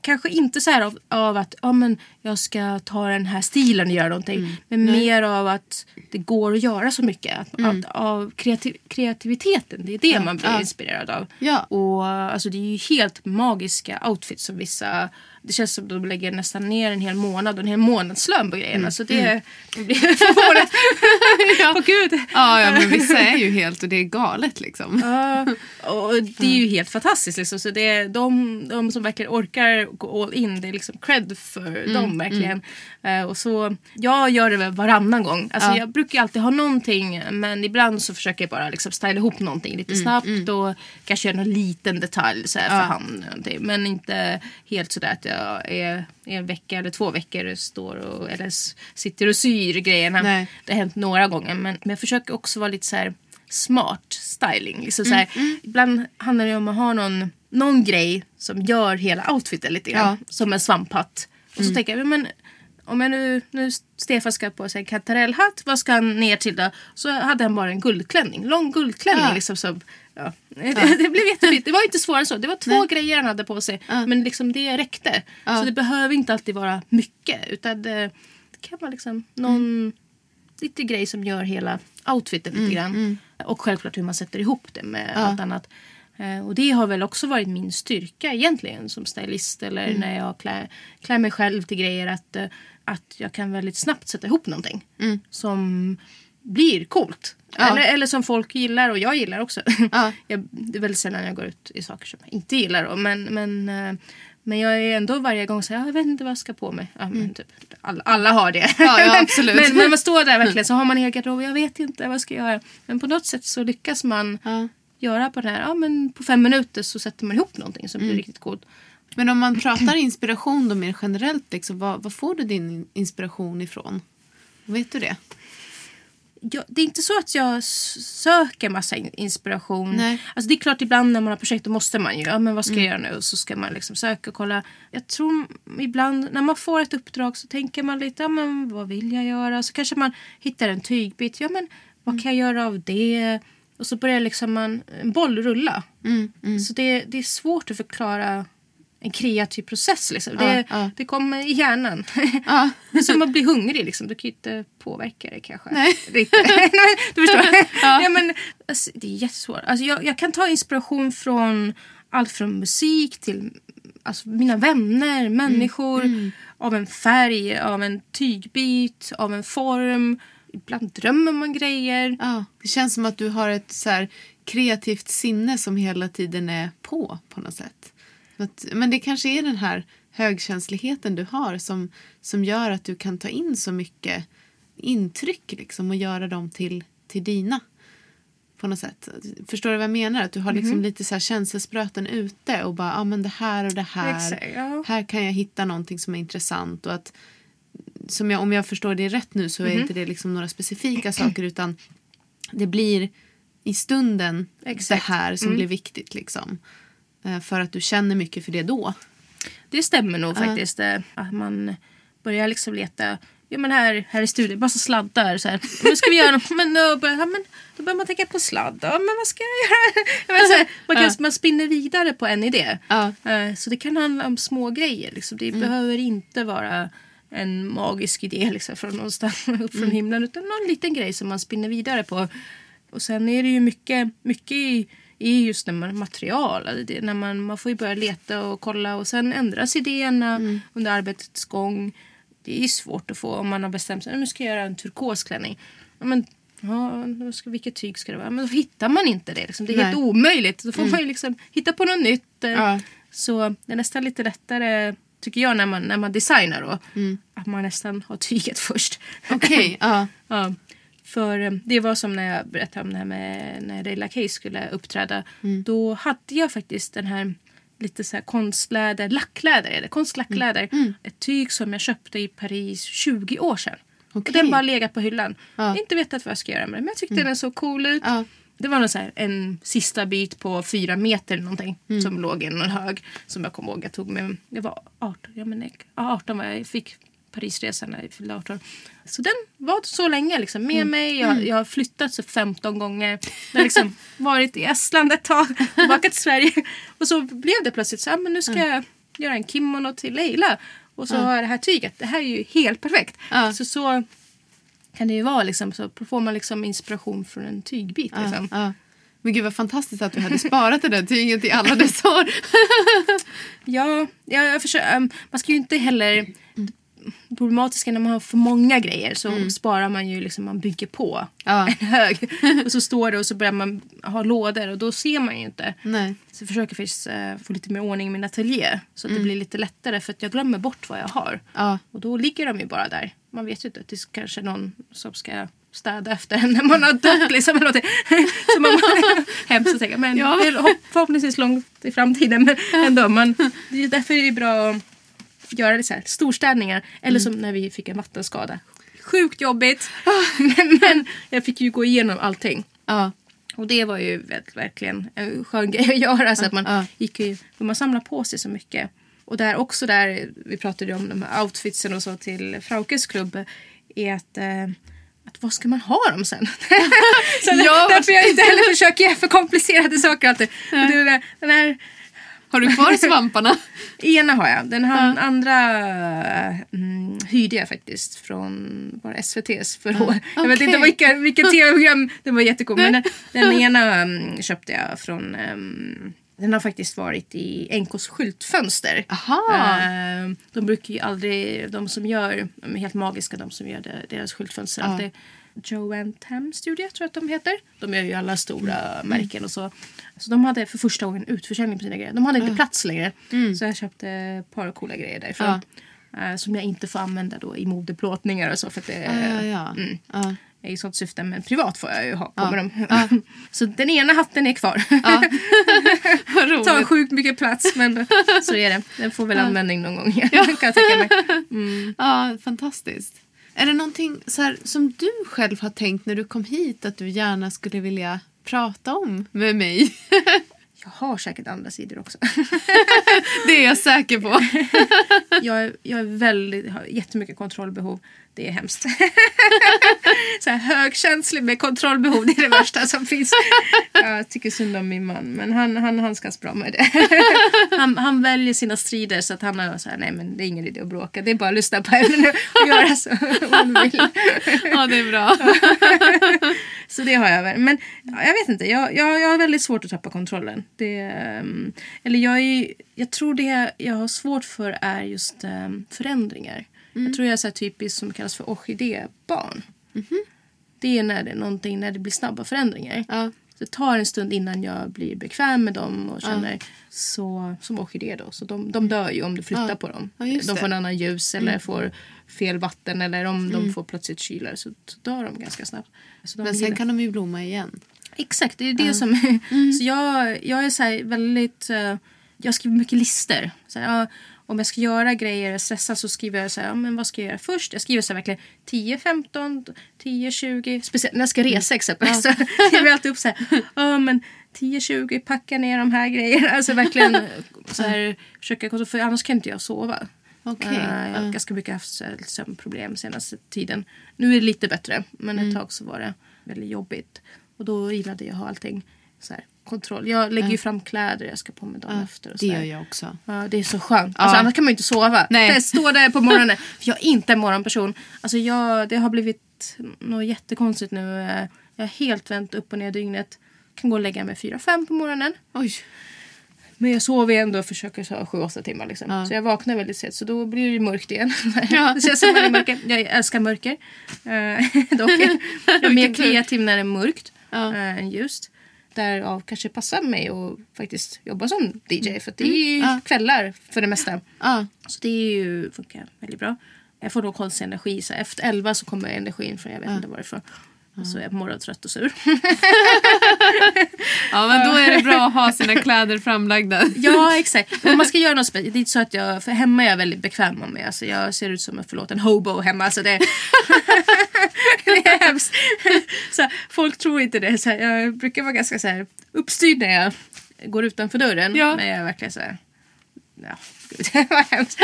Kanske inte så här av, av att ja, men jag ska ta den här stilen och göra någonting. Men mer av att det går att göra så mycket. Att, att, av kreativ- kreativiteten, det är det man blir ja. inspirerad av. Ja. Och alltså, det är ju helt magiska outfits som vissa... Det känns som att de lägger nästan ner en hel månad och en hel månadslön på grejerna. Så det jag blir förvånad. Ja. Åh gud! Ja, ja, men vissa är ju helt och det är galet liksom. Ja, och det är ju helt fantastiskt. Liksom. Så det är de, de som verkligen orkar gå all in, det är liksom cred för dem verkligen. Eh, och så, jag gör det väl varannan gång. Alltså, Ja. Jag brukar alltid ha någonting men ibland så försöker jag bara liksom styla ihop någonting lite snabbt och kanske göra någon liten detalj så här, för hand. Men inte helt sådär att jag är en vecka eller två veckor står och, eller sitter och syr grejerna. Nej. Det har hänt några gånger men, men jag försöker också vara lite så här smart styling. Liksom så här, Mm, Ibland handlar det om att ha någon, någon grej som gör hela outfiten lite grann. Ja. Mm. Som en svamphatt. Och så tänker jag, men om jag nu, nu Stefan ska på sig en kantarellhatt, vad ska han ner till då? Så hade han bara en guldklänning, lång guldklänning Ja. liksom. Som. <laughs> det, det blev jättefint. Det var inte svårare än så. Det var två grejer han hade på sig. Men liksom det räckte. Så det behöver inte alltid vara mycket. Utan det, det kan vara liksom någon lite grej som gör hela outfiten lite grann. Och självklart hur man sätter ihop det med allt annat. Eh, Och det har väl också varit min styrka egentligen som stylist eller när jag klär, klär mig själv till grejer. Att, eh, att jag kan väldigt snabbt sätta ihop någonting som blir coolt. Ja. Eller, eller som folk gillar och jag gillar också. Ja. <laughs> jag, det är väldigt sällan jag går ut i saker som jag inte gillar. Då, men, men, eh, Men jag är ändå varje gång så här, jag vet inte vad jag ska på mig. Ja, men typ, alla, alla har det. Mm. Ja, <laughs> absolut. men, men man står där verkligen så har man en garderob. Jag vet inte vad jag ska göra. Men på något sätt så lyckas man göra på det här. Ja, men på fem minuter så sätter man ihop någonting som Mm. blir riktigt coolt. Men om man pratar inspiration då mer generellt, liksom, vad, vad får du din inspiration ifrån? Vet du det? Jag, det är inte så att jag söker massa in- inspiration. Nej. Alltså det är klart ibland när man har projekt då måste man ju, ja men vad ska Mm. jag göra nu? Och så ska man liksom söka och kolla. Jag tror ibland när man får ett uppdrag så tänker man lite, ja men vad vill jag göra? Så kanske man hittar en tygbit, ja men vad Mm. kan jag göra av det? Och så börjar liksom man, en boll rulla. Mm, Så det, det är svårt att förklara en kreativ process. Liksom. Ja, Det, ja. det kommer i hjärnan. Ja. <laughs> Det är som att bli hungrig. Liksom. Du kan ju inte påverka det kanske. Nej. Riktigt. <laughs> du förstår. <laughs> Ja. Ja. men, alltså, det är jättesvårt. Alltså, jag, jag kan ta inspiration från allt från musik till alltså, mina vänner, människor. Mm. Av en färg, av en tygbit, av en form. Ibland drömmer man grejer. Ja, det känns som att du har ett så här kreativt sinne som hela tiden är på på något sätt. Men det kanske är den här högkänsligheten du har som, som gör att du kan ta in så mycket intryck liksom, och göra dem till, till dina. På något sätt. Förstår du vad jag menar? Att du har liksom lite så här känselspröten ute och bara, ja ah, men det här och det här. Exakt, ja. Här kan jag hitta någonting som är intressant och att som jag, om jag förstår det rätt nu så är Mhm. inte det liksom några specifika saker utan det blir i stunden Exakt. det här som Mm. blir viktigt liksom. Eh, För att du känner mycket för det då. Det stämmer nog faktiskt. eh, Att man börjar liksom leta. Ja men här, här i studion, massa sladdar. Så här. Nu ska vi göra något. Men då, börjar, ja, men då börjar man tänka på sladd. Ja, men vad ska jag göra? <laughs> Men så här, man, kan, Ja. man spinner vidare på en idé. Eh, Så det kan handla om små grejer. Liksom. Det behöver inte vara en magisk idé liksom, från någonstans <laughs> upp från himlen. Utan någon liten grej som man spinner vidare på. Och sen är det ju mycket, mycket i, i just när man material. Alltså när man, man får ju börja leta och kolla och sen ändras idéerna under arbetets gång. Det är svårt att få om man har bestämt sig nu ska jag göra en turkosklänning. Ja, men, ja, ska, vilket tyg ska det vara? Men då hittar man inte det. Liksom. Det är helt Nej. omöjligt. Då får man ju liksom hitta på något nytt. Ja. Så det är nästan lite lättare tycker jag när man, när man designar då. Att man nästan har tyget först. Okej, ja. <laughs> Ja, för eh, det var som när jag berättade om det här med när Leila Kay skulle uppträda. Då hade jag faktiskt den här lite så här konstläder, lackläder är det, konstlackläder. Ett tyg som jag köpte i Paris 20 år sedan. Och Okej. den bara legat på hyllan. Ja. Inte vetat vad jag ska göra med den men jag tyckte den såg cool ut. Ja. Det var någon så här, en sista bit på fyra meter eller någonting som låg i någon hög. Som jag kommer ihåg jag tog med. Jag var 18, ja, men, nej, ja, 18 var jag fick Parisresan när jag fyllde 18. Så den var så länge liksom, med mig. Jag, jag har flyttat så 15 gånger. Jag har liksom <laughs> varit i Estland ett tag, tillbaka till Sverige. Och så blev det plötsligt så här, men nu ska jag göra en kimono till Leila. Och så har jag det här tyget. Det här är ju helt perfekt. Ja. Så, så kan det ju vara liksom, så får man liksom inspiration från en tygbit. Liksom. Men gud vad fantastiskt att du hade sparat det där tyget i alla dessa år. <laughs> Ja, jag, jag försöker, um, man ska ju inte heller... Problematiska när man har för många grejer så sparar man ju liksom, man bygger på Ja. <laughs> en hög. Och så står det och så börjar man ha lådor och då ser man ju inte. Nej. Så jag försöker faktiskt eh, få lite mer ordning i min ateljé så att det blir lite lättare för att jag glömmer bort vad jag har. Ja. Och då ligger de ju bara där. Man vet ju inte att det är kanske någon som ska städa efter en <laughs> när man har dött liksom. Eller någonting. <laughs> så man hemskt att tänka. Men Ja. förhoppningsvis långt i framtiden. Men ändå. Man, därför är det bra att göra det så här, storstädningar. Eller som när vi fick en vattenskada. Sjukt jobbigt. <laughs> men, men jag fick ju gå igenom allting. Ja. Och det var ju verk- verkligen en skön grej att göra. Så att man Ja. gick ju, man samlar på sig så mycket. Och där också där, vi pratade ju om de här outfitsen och så till Fraukes klubb. Är att, eh, att vad ska man ha dem sen? <laughs> <laughs> så Ja. Därför jag inte heller försöker göra för komplicerade saker alltid. Och det, där- den här Har du kvar svamparna? Ena har jag. Den här andra mm, hyrde jag faktiskt från var SVTs förra året. Jag vet inte vilka, vilka tv-program. Den var jättecool. Men den, den <laughs> ena mm, köpte jag från um, den har faktiskt varit i NKs skyltfönster. Eh, de brukar ju aldrig, de som gör, de är helt magiska de som gör deras skyltfönster. Ja. Alltid Joanne Tam Studio tror jag att de heter. De gör ju alla stora märken och så. Så de hade för första gången utförsäljning på sina grejer. De hade inte plats längre. Så jag köpte ett par coola grejer därifrån. Eh, som jag inte får använda då i modeplåtningar och så. För att det, Ja, ja. Mm, Ja. i sånt syfte. Men privat får jag ju ha på mig dem. så den ena hatten är kvar. <laughs> Roligt. tar sjukt mycket plats men så är det. Den får väl användning någon gång. kan jag tänka mig. Ja, <laughs> fantastiskt. Är det någonting så här, som du själv har tänkt när du kom hit att du gärna skulle vilja prata om med mig? <laughs> Jag har säkert andra sidor också. <laughs> Det är jag säker på. <laughs> jag, är, jag är väldigt, har jättemycket kontrollbehov. Det är hemskt. <laughs> så här, högkänslig med kontrollbehov, det är det <laughs> värsta som finns. Jag tycker synd om min man, men han, han handskas bra med det. <laughs> han, han väljer sina strider så att han har så här, nej men det är ingen idé att bråka. Det är bara att lyssna på henne och göra så hon vill. Ja, det är bra. Så det har jag väl. Men ja, jag vet inte. Jag, jag, jag har väldigt svårt att tappa kontrollen. Det, ehm, eller jag, är, jag tror det jag har svårt för är just ehm, förändringar. Jag tror jag är så typiskt som kallas för orkidébarn. Det är när det är någonting, när det blir snabba förändringar. Ja. Det tar en stund innan jag blir bekväm med dem och känner så, som orkidé då. Så de, de dör ju om du flyttar Ja. på dem. Ja, de får en annan ljus eller får fel vatten eller om de får plötsligt kyla så dör de ganska snabbt. Men sen gillar- kan de ju blomma igen. Exakt, det är det som... Så jag, jag är så väldigt... eh, jag skriver mycket listor. Så här, ja, om jag ska göra grejer och stressa så skriver jag så här, ja, men vad ska jag göra först? Jag skriver så här verkligen 10, 15, 10, 20. Speciellt när jag ska resa exempelvis. Så <laughs> skriver jag alltid upp så här, ja men 10, 20, packa ner de här grejerna. <laughs> Alltså verkligen så här, försöka, för annars kan inte jag sova. Okej, Eh, jag har ganska mycket haft sömnproblem senaste tiden. Nu är det lite bättre, men ett tag så var det väldigt jobbigt. Och då gillade jag att ha allting så här, kontroll. Jag lägger ju fram kläder jag ska på mig dagen efter. Och Det så gör jag också. Ja, det är så skönt. Alltså, annars kan man ju inte sova. Nej. Jag står där på morgonen. <laughs> För jag är inte en morgonperson. Alltså, jag, det har blivit något jättekonstigt nu. Jag har helt vänt upp och ner dygnet. Kan gå och lägga mig 4-5 på morgonen. Oj. Men jag sover ändå och försöker så 7-8 timmar. Liksom. Ja. Så jag vaknar väldigt sent. Så då blir det mörkt igen. <laughs> Ja. <laughs> man är mörker. Jag älskar mörker. Uh, dock. Jag är mer kreativ när det är mörkt Ja. eh, än ljust. Därav kanske passar mig att faktiskt jobba som DJ. För att det är ju Mm. Kvällar för det mesta. Ja. Så det är ju, funkar väldigt bra. Jag får då konstig energi. Så efter 11 så kommer energin från jag vet inte varifrån. Och så är jag morgontrött och sur. <laughs> ja, men då är det bra att ha sina kläder framlagda. <laughs> Ja, exakt. Men man ska göra något speciellt. Det är inte så att jag, för hemma är jag väldigt bekväm med mig. Alltså jag ser ut som en, förlåt, en hobo hemma. Alltså det, <laughs> det är hemskt. Så här, folk tror inte det. Så här, jag brukar vara ganska så här, uppstyrd när jag går utanför dörren. Ja. Men jag är verkligen så här... Ja, gud, <laughs> vad hemskt.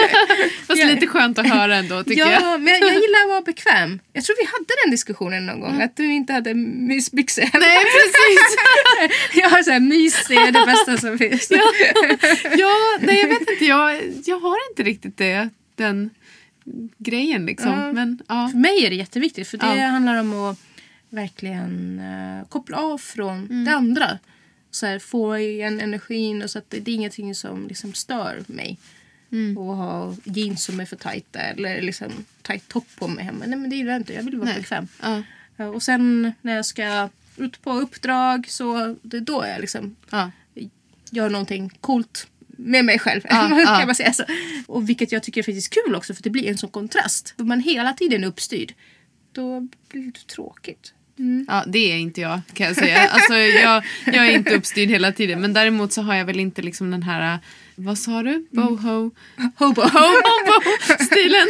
Fast Ja. lite skönt att höra ändå tycker ja, jag. men jag, jag gillar att vara <laughs> bekväm. Jag tror vi hade den diskussionen någon gång. Att du inte hade mysbyxor. Nej, <laughs> precis. jag har så här, mys är det bästa som finns. Ja, ja nej, jag vet inte. Jag, jag har inte riktigt det, den grejen liksom. Ja. Men ja. För mig är det jätteviktigt för det Ja. handlar om att verkligen eh, koppla av från Mm. det andra. Så här, få igen energin och så att det, det är ingenting som liksom stör mig. Mm. Och ha jeans som är för tajta eller liksom tajt topp på mig hemma. Nej men det gillar jag inte. Jag vill vara Nej. bekväm. Ja. Eh, Och sen när jag ska ut på uppdrag så det är då jag liksom Ja. gör någonting coolt med mig själv. Ja, <laughs> kan ja. man säga så. Och vilket jag tycker är faktiskt kul också för det blir en sån kontrast. Om man hela tiden är uppstyrd då blir det tråkigt. Ja, det är inte jag kan jag säga. Alltså, jag, jag är inte uppstyrd hela tiden. Men däremot så har jag väl inte liksom den här, vad sa du? Boho? Hobo. <laughs> Hobo-stilen.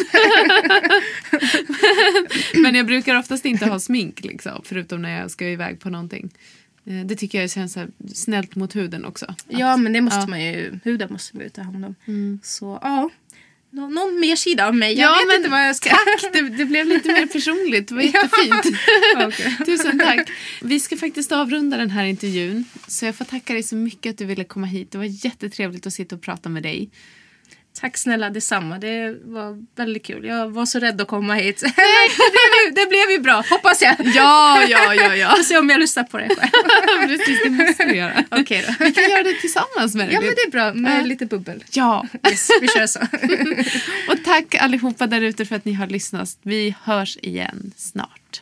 <laughs> men jag brukar oftast inte ha smink liksom. Förutom när jag ska iväg på någonting. Eh, Det tycker jag känns så snällt mot huden också. Ja men det måste Ja. Mm. man ju, huden måste man ju ta hand om. Så ja, Nå- någon mer sida av mig. Jag Ja, vet men inte vad jag ska... Tack, det, det blev lite mer personligt. Det var <laughs> jättefint. <laughs> <laughs> Tusen tack. Vi ska faktiskt avrunda den här intervjun. Så jag får tacka dig så mycket att du ville komma hit. Det var jättetrevligt att sitta och prata med dig. Tack snälla detsamma. Det var väldigt kul. Jag var så rädd att komma hit. <laughs> det, blev, det blev ju bra, hoppas jag. Ja, ja, ja, ja. Får se om jag lyssnar på det själv. <laughs> Precis, det måste vi göra. <laughs> Okej då. Vi kan göra det tillsammans med Ja men det är bra med Ja. lite bubbel. Ja, Yes, vi kör så. och tack allihopa där ute för att ni har lyssnat. Vi hörs igen snart.